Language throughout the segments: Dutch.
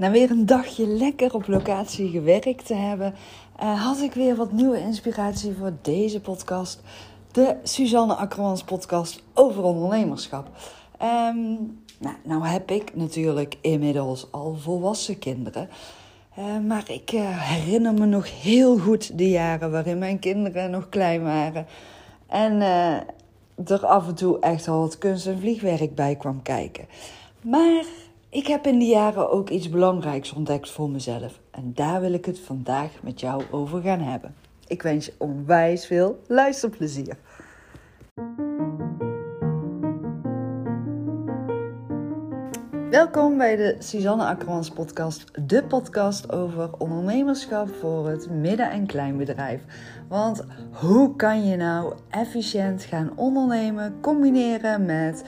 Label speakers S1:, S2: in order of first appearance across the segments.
S1: Na weer een dagje lekker op locatie gewerkt te hebben, uh, had ik weer wat nieuwe inspiratie voor deze podcast. De Suzanne Akkermans podcast over ondernemerschap. Um, nou, nou heb ik natuurlijk inmiddels al volwassen kinderen. Uh, maar ik uh, herinner me nog heel goed de jaren waarin mijn kinderen nog klein waren. En er af en toe echt al wat kunst- en vliegwerk bij kwam kijken. Maar ik heb in die jaren ook iets belangrijks ontdekt voor mezelf. En daar wil ik het vandaag met jou over gaan hebben. Ik wens je onwijs veel luisterplezier. Welkom bij de Suzanne Akkermans podcast, de podcast over ondernemerschap voor het midden- en kleinbedrijf. Want hoe kan je nou efficiënt gaan ondernemen, combineren met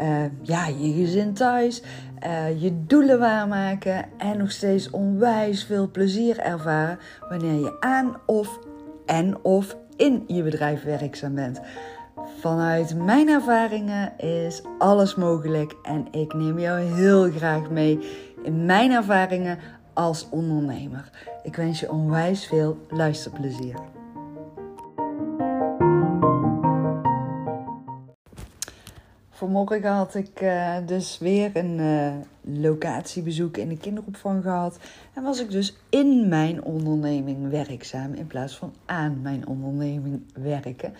S1: uh, ja, je gezin thuis, uh, je doelen waarmaken en nog steeds onwijs veel plezier ervaren wanneer je aan of en of in je bedrijf werkzaam bent. Vanuit mijn ervaringen is alles mogelijk en ik neem jou heel graag mee in mijn ervaringen als ondernemer. Ik wens je onwijs veel luisterplezier. Vanmorgen had ik uh, dus weer een uh, locatiebezoek in de kinderopvang gehad. En was ik dus in mijn onderneming werkzaam in plaats van aan mijn onderneming werken.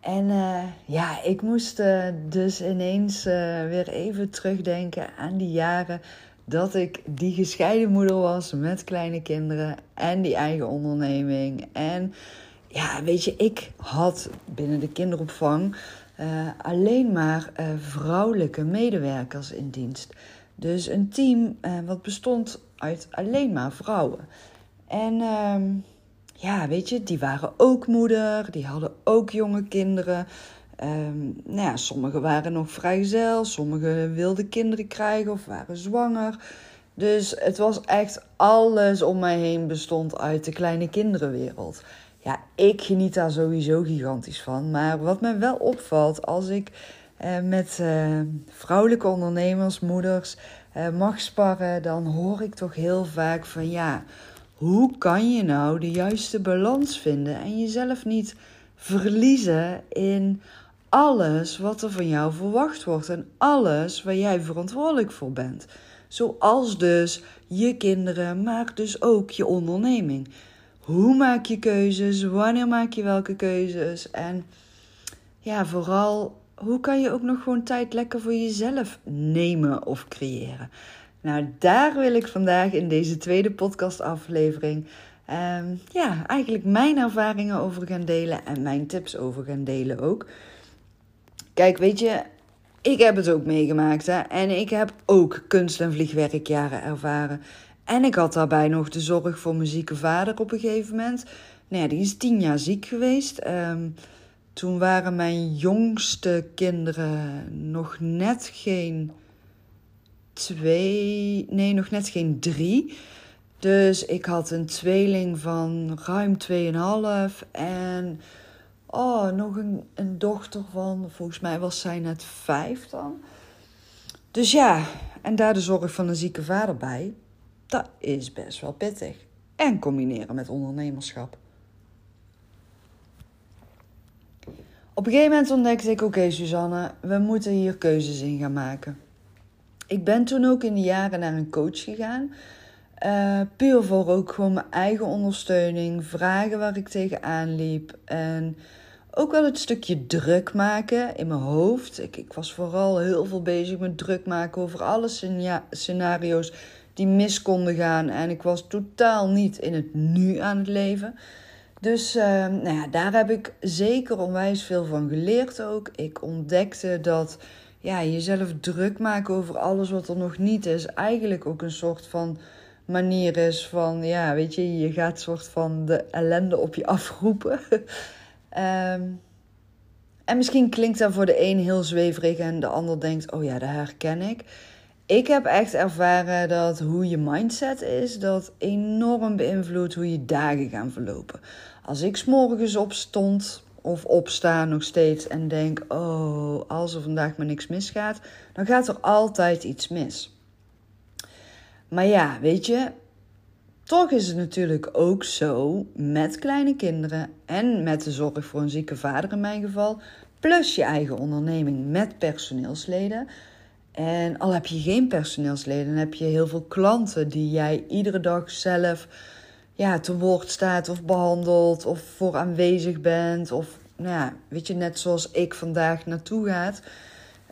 S1: En uh, ja, ik moest dus ineens weer even terugdenken aan die jaren dat ik die gescheiden moeder was met kleine kinderen en die eigen onderneming. En ja, weet je, ik had binnen de kinderopvang uh, alleen maar uh, vrouwelijke medewerkers in dienst. Dus een team uh, wat bestond uit alleen maar vrouwen. En ehm, ja, weet je, die waren ook moeder, die hadden ook jonge kinderen. Um, nou ja, sommigen waren nog vrijgezel, sommigen wilden kinderen krijgen of waren zwanger. Dus het was echt alles om mij heen bestond uit de kleine kinderenwereld. Ja, ik geniet daar sowieso gigantisch van. Maar wat me wel opvalt als ik eh, met eh, vrouwelijke ondernemers, moeders eh, mag sparren, dan hoor ik toch heel vaak van ja, hoe kan je nou de juiste balans vinden en jezelf niet verliezen in alles wat er van jou verwacht wordt en alles waar jij verantwoordelijk voor bent. Zoals dus je kinderen, maar dus ook je onderneming. Hoe maak je keuzes? Wanneer maak je welke keuzes? En ja, vooral, hoe kan je ook nog gewoon tijd lekker voor jezelf nemen of creëren? Nou, daar wil ik vandaag in deze tweede podcastaflevering um, ja, eigenlijk mijn ervaringen over gaan delen en mijn tips over gaan delen ook. Kijk, weet je, ik heb het ook meegemaakt hè? en ik heb ook kunst- en vliegwerkjaren ervaren. En ik had daarbij nog de zorg voor mijn zieke vader op een gegeven moment. Nou die is tien jaar ziek geweest. Um, toen waren mijn jongste kinderen nog net geen twee, nee, nog net geen drie. Dus ik had een tweeling van ruim 2,5 en oh, nog een, een dochter van, volgens mij was zij net vijf dan. Dus ja, en daar de zorg van een zieke vader bij dat is best wel pittig. En combineren met ondernemerschap. Op een gegeven moment ontdekte ik: oké, Suzanne, we moeten hier keuzes in gaan maken. Ik ben toen ook in de jaren naar een coach gegaan. Uh, puur voor ook gewoon mijn eigen ondersteuning, vragen waar ik tegenaan liep. En ook wel het stukje druk maken in mijn hoofd. Ik, ik was vooral heel veel bezig met druk maken over alle scenario's die mis konden gaan. En ik was totaal niet in het nu aan het leven. Dus uh, nou ja, daar heb ik zeker onwijs veel van geleerd ook. Ik ontdekte dat ja, jezelf druk maken over alles wat er nog niet is, eigenlijk ook een soort van manier is van, ja, weet je, je gaat soort van de ellende op je afroepen. um, en misschien klinkt dat voor de een heel zweverig en de ander denkt, oh ja, dat herken ik ik heb echt ervaren dat hoe je mindset is, dat enorm beïnvloedt hoe je dagen gaan verlopen. Als ik s'morgens opstond of opsta nog steeds en denk: oh, als er vandaag maar niks misgaat, dan gaat er altijd iets mis. Maar ja, weet je, toch is het natuurlijk ook zo met kleine kinderen en met de zorg voor een zieke vader in mijn geval, plus je eigen onderneming met personeelsleden. En al heb je geen personeelsleden, dan heb je heel veel klanten die jij iedere dag zelf ja, te woord staat of behandelt of voor aanwezig bent. Of nou ja, weet je, net zoals ik vandaag naartoe gaat.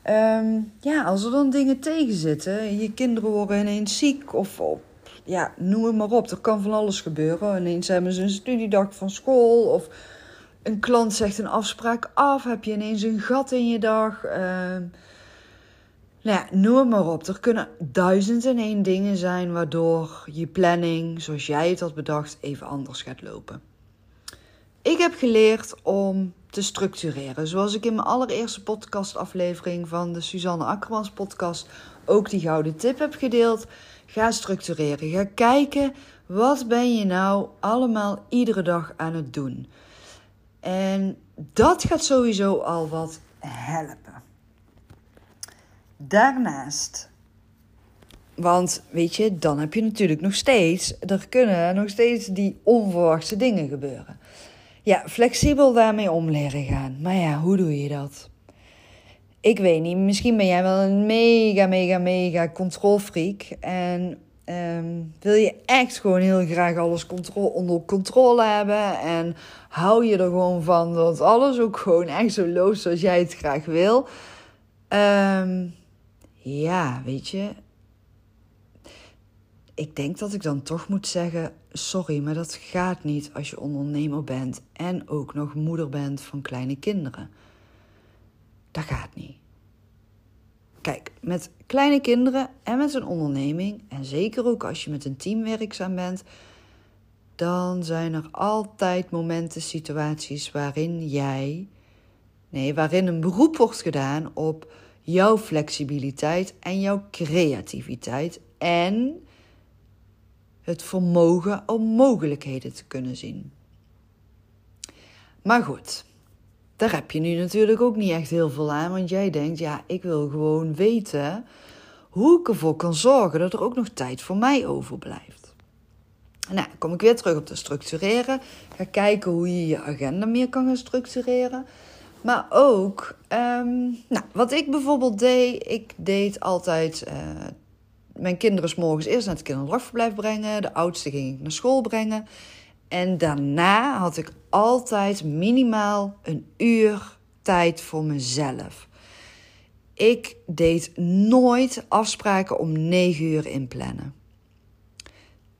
S1: Ehm, ja, als er dan dingen tegen zitten, je kinderen worden ineens ziek of, of ja, noem het maar op. Er kan van alles gebeuren. Ineens hebben ze een studiedag van school of een klant zegt een afspraak af. Heb je ineens een gat in je dag. Uh, nou ja, noem het maar op. Er kunnen duizend en één dingen zijn waardoor je planning, zoals jij het had bedacht, even anders gaat lopen. Ik heb geleerd om te structureren. Zoals ik in mijn allereerste podcastaflevering van de Suzanne Akkermans podcast ook die gouden tip heb gedeeld. Ga structureren. Ga kijken wat ben je nou allemaal iedere dag aan het doen. En dat gaat sowieso al wat helpen. Daarnaast, want weet je, dan heb je natuurlijk nog steeds, er kunnen nog steeds die onverwachte dingen gebeuren. Ja, flexibel daarmee om leren gaan. Maar ja, hoe doe je dat? Ik weet niet, misschien ben jij wel een mega, mega, mega controlfreak. En um, wil je echt gewoon heel graag alles onder controle hebben. En hou je er gewoon van dat alles ook gewoon echt zo loopt zoals jij het graag wil. Um, ja, weet je. Ik denk dat ik dan toch moet zeggen: sorry, maar dat gaat niet als je ondernemer bent en ook nog moeder bent van kleine kinderen. Dat gaat niet. Kijk, met kleine kinderen en met een onderneming, en zeker ook als je met een team werkzaam bent, dan zijn er altijd momenten, situaties waarin jij, nee, waarin een beroep wordt gedaan op jouw flexibiliteit en jouw creativiteit en het vermogen om mogelijkheden te kunnen zien. Maar goed, daar heb je nu natuurlijk ook niet echt heel veel aan, want jij denkt, ja, ik wil gewoon weten hoe ik ervoor kan zorgen dat er ook nog tijd voor mij overblijft. Nou, kom ik weer terug op te structureren. Ga kijken hoe je je agenda meer kan gaan structureren. Maar ook, ehm, nou, wat ik bijvoorbeeld deed, ik deed altijd uh, mijn kinderen s morgens eerst naar het kinderdagverblijf brengen. De oudste ging ik naar school brengen. En daarna had ik altijd minimaal een uur tijd voor mezelf. Ik deed nooit afspraken om 9 uur inplannen.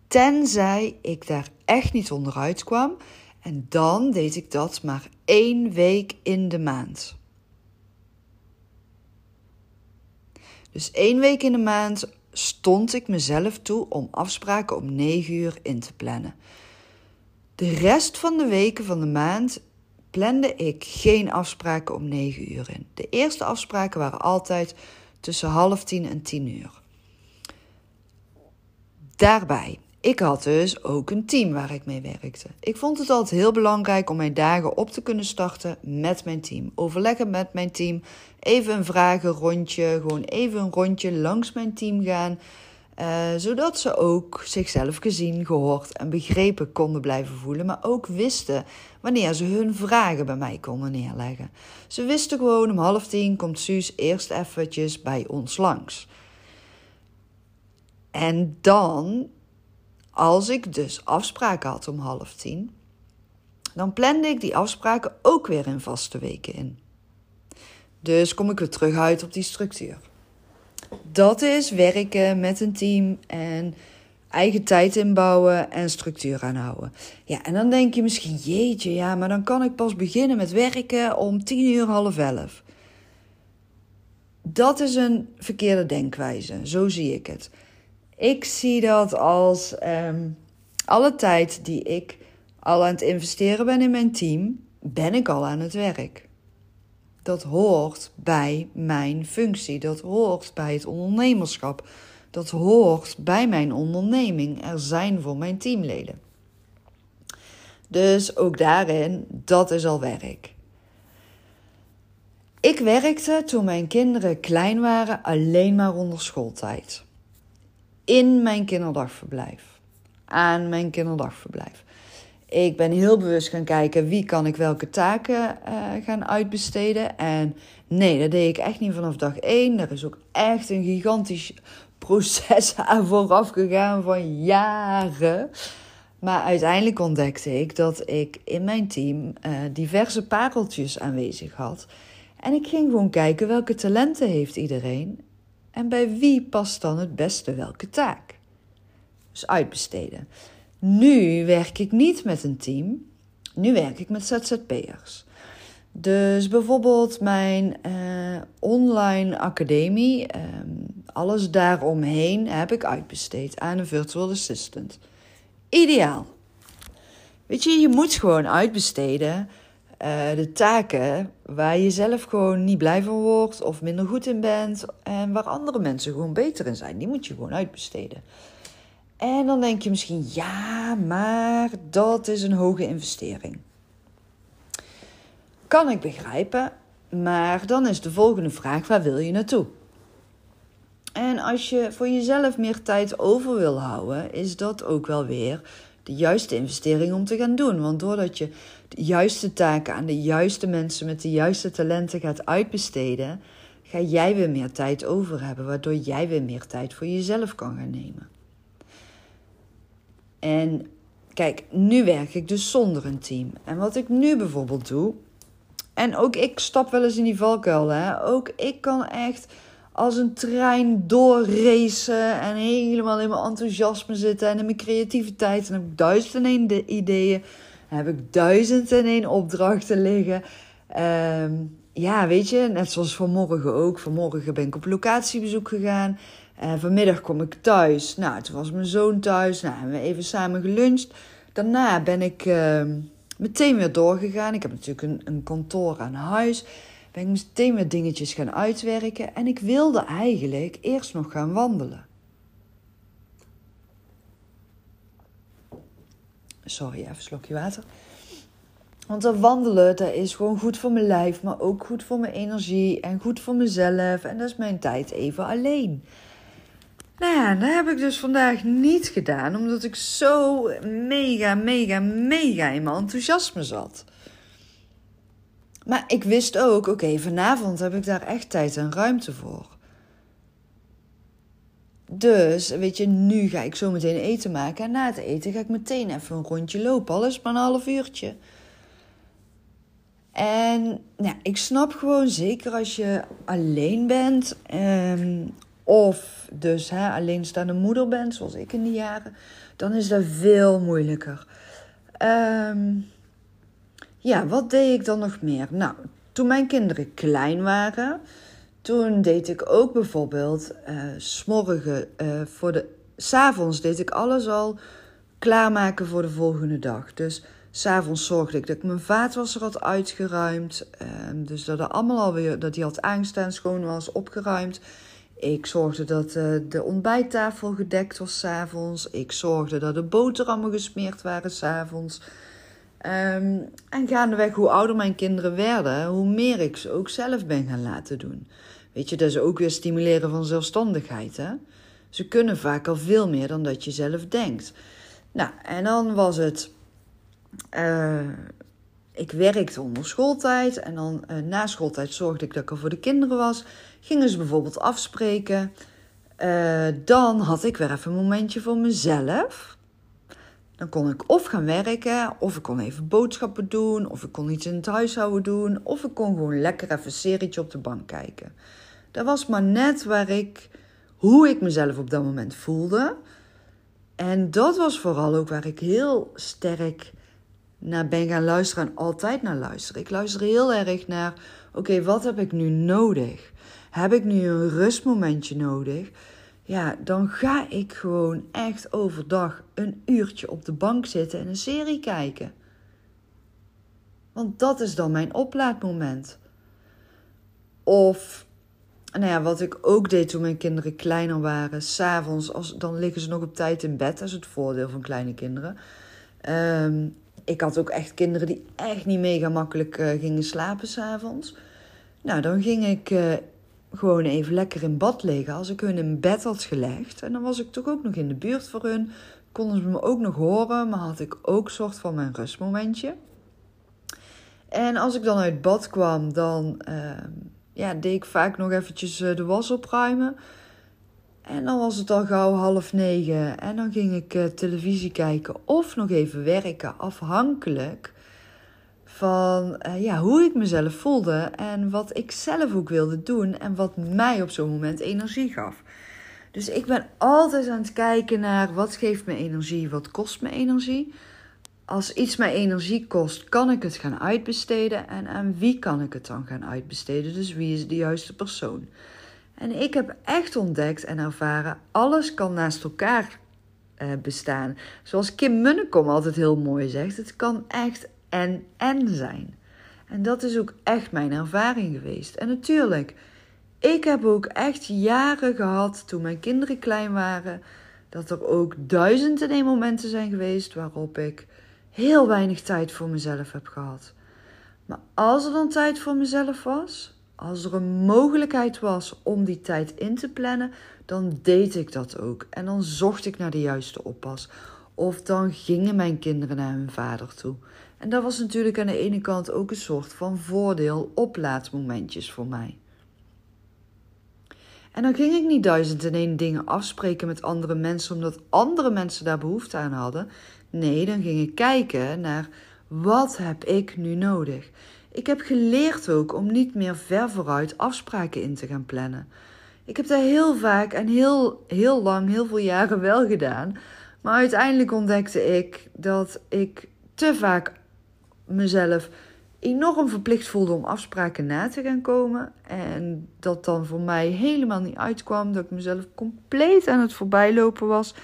S1: Tenzij ik daar echt niet onderuit kwam. En dan deed ik dat maar één week in de maand. Dus één week in de maand stond ik mezelf toe om afspraken om 9 uur in te plannen. De rest van de weken van de maand plande ik geen afspraken om 9 uur in. De eerste afspraken waren altijd tussen half tien en 10 uur. Daarbij ik had dus ook een team waar ik mee werkte. Ik vond het altijd heel belangrijk om mijn dagen op te kunnen starten met mijn team. Overleggen met mijn team. Even een vragenrondje. Gewoon even een rondje langs mijn team gaan. Uh, zodat ze ook zichzelf gezien, gehoord en begrepen konden blijven voelen. Maar ook wisten wanneer ze hun vragen bij mij konden neerleggen. Ze wisten gewoon om half tien komt Suus eerst eventjes bij ons langs. En dan als ik dus afspraken had om half tien, dan plande ik die afspraken ook weer in vaste weken in. Dus kom ik weer terug uit op die structuur. Dat is werken met een team en eigen tijd inbouwen en structuur aanhouden. Ja, en dan denk je misschien, jeetje, ja, maar dan kan ik pas beginnen met werken om tien uur half elf. Dat is een verkeerde denkwijze, zo zie ik het. Ik zie dat als ehm, alle tijd die ik al aan het investeren ben in mijn team, ben ik al aan het werk. Dat hoort bij mijn functie, dat hoort bij het ondernemerschap, dat hoort bij mijn onderneming er zijn voor mijn teamleden. Dus ook daarin, dat is al werk. Ik werkte toen mijn kinderen klein waren alleen maar onder schooltijd. In mijn kinderdagverblijf. Aan mijn kinderdagverblijf. Ik ben heel bewust gaan kijken wie kan ik welke taken uh, gaan uitbesteden. En nee, dat deed ik echt niet vanaf dag één. Er is ook echt een gigantisch proces aan vooraf gegaan van jaren. Maar uiteindelijk ontdekte ik dat ik in mijn team uh, diverse pareltjes aanwezig had. En ik ging gewoon kijken welke talenten heeft iedereen en bij wie past dan het beste welke taak. Dus uitbesteden. Nu werk ik niet met een team, nu werk ik met ZZP'ers. Dus bijvoorbeeld mijn uh, online academie, um, alles daaromheen heb ik uitbesteed aan een virtual assistant. Ideaal. Weet je, je moet gewoon uitbesteden uh, de taken waar je zelf gewoon niet blij van wordt of minder goed in bent en waar andere mensen gewoon beter in zijn. Die moet je gewoon uitbesteden. En dan denk je misschien, ja, maar dat is een hoge investering. Kan ik begrijpen, maar dan is de volgende vraag: waar wil je naartoe? En als je voor jezelf meer tijd over wil houden, is dat ook wel weer de juiste investering om te gaan doen. Want doordat je de juiste taken aan de juiste mensen met de juiste talenten gaat uitbesteden, ga jij weer meer tijd over hebben, waardoor jij weer meer tijd voor jezelf kan gaan nemen. En kijk, nu werk ik dus zonder een team. En wat ik nu bijvoorbeeld doe, en ook ik stap wel eens in die valkuil, hè? ook ik kan echt als een trein doorracen en helemaal in mijn enthousiasme zitten en in mijn creativiteit. En heb ik duizend en één ideeën, heb ik duizend en één opdrachten liggen. Um, ja, weet je, net zoals vanmorgen ook. Vanmorgen ben ik op locatiebezoek gegaan. Uh, vanmiddag kom ik thuis. Nou, toen was mijn zoon thuis. Nou, hebben we even samen geluncht. Daarna ben ik uh, meteen weer doorgegaan. Ik heb natuurlijk een, een kantoor aan huis ben ik meteen met dingetjes gaan uitwerken en ik wilde eigenlijk eerst nog gaan wandelen. Sorry, even slokje water. Want dat wandelen, dat is gewoon goed voor mijn lijf, maar ook goed voor mijn energie en goed voor mezelf. En dat is mijn tijd even alleen. Nou ja, dat heb ik dus vandaag niet gedaan, omdat ik zo mega, mega, mega in mijn enthousiasme zat. Maar ik wist ook, oké, vanavond heb ik daar echt tijd en ruimte voor. Dus, weet je, nu ga ik zo meteen eten maken. En na het eten ga ik meteen even een rondje lopen. Alles maar een half uurtje. En nou, ik snap gewoon, zeker als je alleen bent. Um, of dus hè, alleenstaande moeder bent, zoals ik in die jaren. Dan is dat veel moeilijker. Um, ja, wat deed ik dan nog meer? Nou, toen mijn kinderen klein waren, toen deed ik ook bijvoorbeeld uh, smorgen uh, voor de. S'avonds deed ik alles al klaarmaken voor de volgende dag. Dus s'avonds zorgde ik dat ik mijn vaatwasser had uitgeruimd. Uh, dus dat, er allemaal alweer, dat die had aangestaan, schoon was, opgeruimd. Ik zorgde dat uh, de ontbijttafel gedekt was s'avonds. Ik zorgde dat de boterhammen gesmeerd waren s'avonds. avonds. Um, en gaandeweg, hoe ouder mijn kinderen werden, hoe meer ik ze ook zelf ben gaan laten doen. Weet je, dat is ook weer stimuleren van zelfstandigheid. Hè? Ze kunnen vaak al veel meer dan dat je zelf denkt. Nou, en dan was het. Uh, ik werkte onder schooltijd en dan uh, na schooltijd zorgde ik dat ik er voor de kinderen was. Gingen ze bijvoorbeeld afspreken. Uh, dan had ik weer even een momentje voor mezelf. Dan kon ik of gaan werken, of ik kon even boodschappen doen, of ik kon iets in het huishouden doen, of ik kon gewoon lekker even een serietje op de bank kijken. Dat was maar net waar ik, hoe ik mezelf op dat moment voelde. En dat was vooral ook waar ik heel sterk naar ben gaan luisteren en altijd naar luisteren. Ik luister heel erg naar, oké, wat heb ik nu nodig? Heb ik nu een rustmomentje nodig? Ja, dan ga ik gewoon echt overdag een uurtje op de bank zitten en een serie kijken. Want dat is dan mijn oplaadmoment. Of, nou ja, wat ik ook deed toen mijn kinderen kleiner waren, s'avonds, dan liggen ze nog op tijd in bed. Dat is het voordeel van kleine kinderen. Ehm, ik had ook echt kinderen die echt niet mega makkelijk uh, gingen slapen s'avonds. Nou, dan ging ik uh, gewoon even lekker in bad liggen. Als ik hun in bed had gelegd. En dan was ik toch ook nog in de buurt voor hun. Konden ze me ook nog horen. Maar had ik ook soort van mijn rustmomentje. En als ik dan uit bad kwam, dan ehm, ja, deed ik vaak nog eventjes eh, de was opruimen. En dan was het al gauw half negen. En dan ging ik uh, televisie kijken of nog even werken. Afhankelijk van uh, ja, hoe ik mezelf voelde. En wat ik zelf ook wilde doen. En wat mij op zo'n moment energie gaf. Dus ik ben altijd aan het kijken naar wat geeft me energie, wat kost me energie. Als iets mij energie kost, kan ik het gaan uitbesteden. En aan wie kan ik het dan gaan uitbesteden? Dus wie is de juiste persoon? En ik heb echt ontdekt en ervaren, alles kan naast elkaar uh, bestaan. Zoals Kim Munnekom altijd heel mooi zegt, het kan echt en en zijn. En dat is ook echt mijn ervaring geweest. En natuurlijk, ik heb ook echt jaren gehad toen mijn kinderen klein waren, dat er ook duizenden en momenten zijn geweest waarop ik heel weinig tijd voor mezelf heb gehad. Maar als er dan tijd voor mezelf was, als er een mogelijkheid was om die tijd in te plannen, dan deed ik dat ook. En dan zocht ik naar de juiste oppas. Of dan gingen mijn kinderen naar hun vader toe. En dat was natuurlijk aan de ene kant ook een soort van voordeel, oplaadmomentjes voor mij. En dan ging ik niet duizend en één dingen afspreken met andere mensen omdat andere mensen daar behoefte aan hadden. Nee, dan ging ik kijken naar wat heb ik nu nodig. Ik heb geleerd ook om niet meer ver vooruit afspraken in te gaan plannen. Ik heb dat heel vaak en heel, heel lang, heel veel jaren wel gedaan. Maar uiteindelijk ontdekte ik dat ik te vaak mezelf enorm verplicht voelde om afspraken na te gaan komen. En dat dan voor mij helemaal niet uitkwam. Dat ik mezelf compleet aan het voorbijlopen was.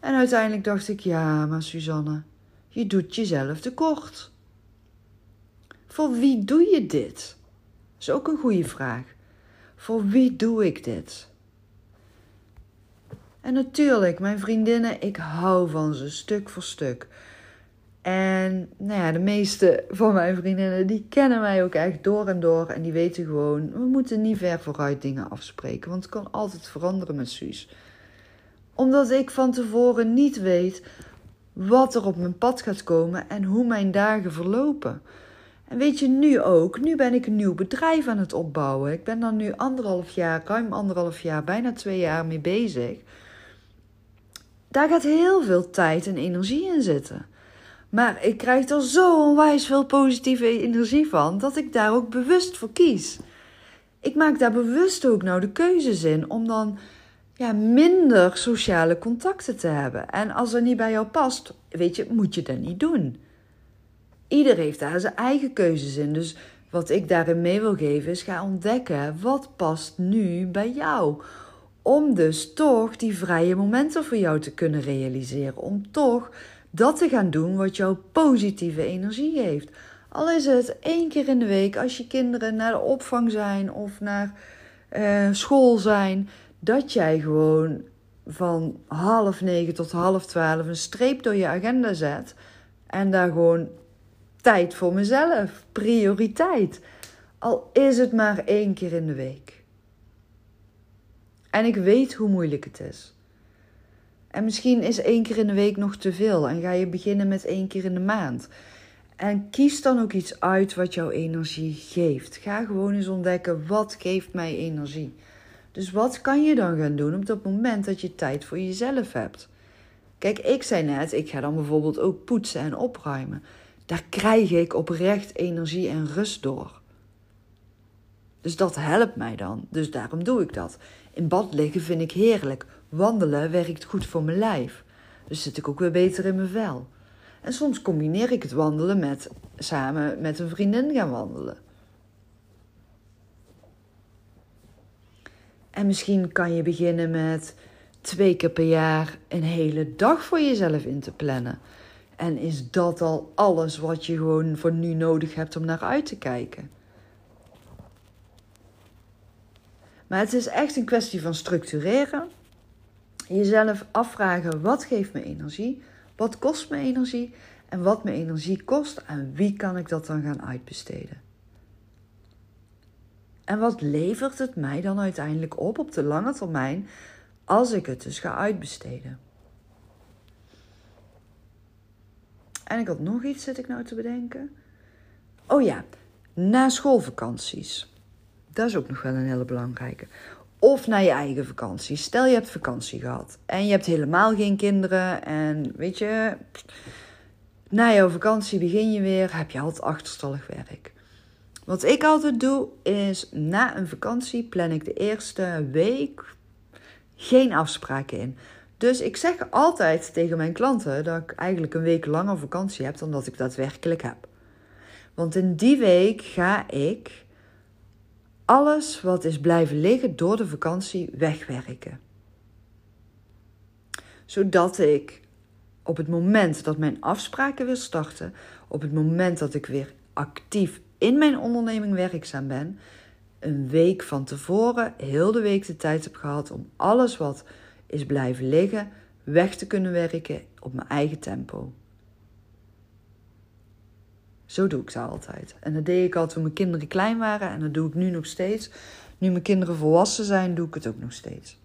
S1: En uiteindelijk dacht ik, ja, maar Suzanne, je doet jezelf tekort. Voor wie doe je dit? Dat is ook een goede vraag. Voor wie doe ik dit? En natuurlijk, mijn vriendinnen, ik hou van ze stuk voor stuk. En nou ja, de meeste van mijn vriendinnen, die kennen mij ook echt door en door. En die weten gewoon, we moeten niet ver vooruit dingen afspreken. Want het kan altijd veranderen met Suus omdat ik van tevoren niet weet wat er op mijn pad gaat komen en hoe mijn dagen verlopen. En weet je nu ook, nu ben ik een nieuw bedrijf aan het opbouwen. Ik ben daar nu anderhalf jaar, ruim anderhalf jaar, bijna twee jaar mee bezig. Daar gaat heel veel tijd en energie in zitten. Maar ik krijg er zo onwijs veel positieve energie van dat ik daar ook bewust voor kies. Ik maak daar bewust ook nou de keuzes in om dan ja, minder sociale contacten te hebben. En als er niet bij jou past, weet je, moet je dat niet doen. Ieder heeft daar zijn eigen keuzes in. Dus wat ik daarin mee wil geven is ga ontdekken wat past nu bij jou. Om dus toch die vrije momenten voor jou te kunnen realiseren. Om toch dat te gaan doen wat jou positieve energie geeft. Al is het één keer in de week als je kinderen naar de opvang zijn of naar uh, school zijn dat jij gewoon van half negen tot half twaalf een streep door je agenda zet. En daar gewoon tijd voor mezelf, prioriteit. Al is het maar één keer in de week. En ik weet hoe moeilijk het is. En misschien is één keer in de week nog te veel en ga je beginnen met één keer in de maand. En kies dan ook iets uit wat jouw energie geeft. Ga gewoon eens ontdekken wat geeft mij energie. Dus wat kan je dan gaan doen op dat moment dat je tijd voor jezelf hebt? Kijk, ik zei net, ik ga dan bijvoorbeeld ook poetsen en opruimen. Daar krijg ik oprecht energie en rust door. Dus dat helpt mij dan. Dus daarom doe ik dat. In bad liggen vind ik heerlijk. Wandelen werkt goed voor mijn lijf. Dus zit ik ook weer beter in mijn vel. En soms combineer ik het wandelen met samen met een vriendin gaan wandelen. En misschien kan je beginnen met twee keer per jaar een hele dag voor jezelf in te plannen. En is dat al alles wat je gewoon voor nu nodig hebt om naar uit te kijken? Maar het is echt een kwestie van structureren. Jezelf afvragen: wat geeft me energie? Wat kost me energie? En wat me energie kost, aan wie kan ik dat dan gaan uitbesteden? En wat levert het mij dan uiteindelijk op op de lange termijn als ik het dus ga uitbesteden? En ik had nog iets, zit ik nou te bedenken. Oh ja, na schoolvakanties. Dat is ook nog wel een hele belangrijke. Of naar je eigen vakantie. Stel je hebt vakantie gehad en je hebt helemaal geen kinderen. En weet je, na jouw vakantie begin je weer, heb je altijd achterstallig werk. Wat ik altijd doe is na een vakantie plan ik de eerste week geen afspraken in. Dus ik zeg altijd tegen mijn klanten dat ik eigenlijk een week langer vakantie heb dan dat ik daadwerkelijk heb. Want in die week ga ik alles wat is blijven liggen door de vakantie wegwerken. Zodat ik op het moment dat mijn afspraken weer starten, op het moment dat ik weer actief in mijn onderneming werkzaam ben, een week van tevoren heel de week de tijd heb gehad om alles wat is blijven liggen weg te kunnen werken op mijn eigen tempo. Zo doe ik dat altijd. En dat deed ik al toen mijn kinderen klein waren en dat doe ik nu nog steeds. Nu mijn kinderen volwassen zijn, doe ik het ook nog steeds.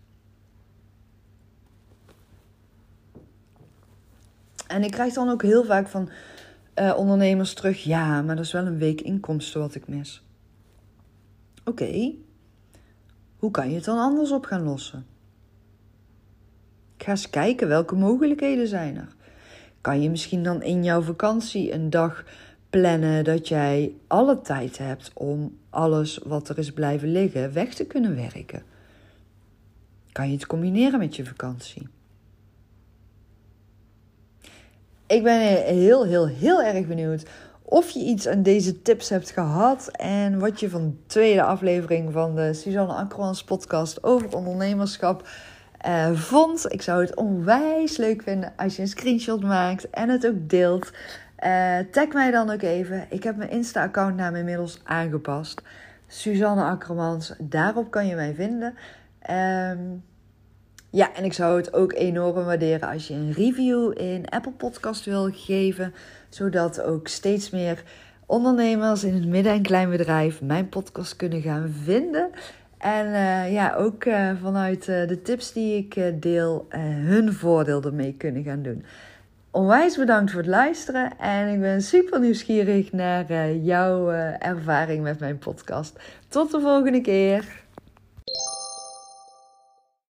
S1: En ik krijg dan ook heel vaak van uh, ondernemers terug: ja, maar dat is wel een week inkomsten wat ik mis. Oké, hoe kan je het dan anders op gaan lossen? Ga eens kijken welke mogelijkheden zijn er. Kan je misschien dan in jouw vakantie een dag plannen dat jij alle tijd hebt om alles wat er is blijven liggen weg te kunnen werken? Kan je het combineren met je vakantie? Ik ben heel, heel, heel erg benieuwd of je iets aan deze tips hebt gehad en wat je van de tweede aflevering van de Suzanne Akkermans podcast over ondernemerschap uh, vond. Ik zou het onwijs leuk vinden als je een screenshot maakt en het ook deelt. Uh, tag mij dan ook even. Ik heb mijn Insta-accountnaam inmiddels aangepast. Suzanne Akkermans, daarop kan je mij vinden. Um, ja, en ik zou het ook enorm waarderen als je een review in Apple Podcast wil geven, zodat ook steeds meer ondernemers in het midden- en kleinbedrijf mijn podcast kunnen gaan vinden. En uh, ja, ook uh, vanuit de tips die ik deel, hun voordeel ermee kunnen gaan doen. Onwijs bedankt voor het luisteren en ik ben super nieuwsgierig naar jouw ervaring met mijn podcast. Tot de volgende keer.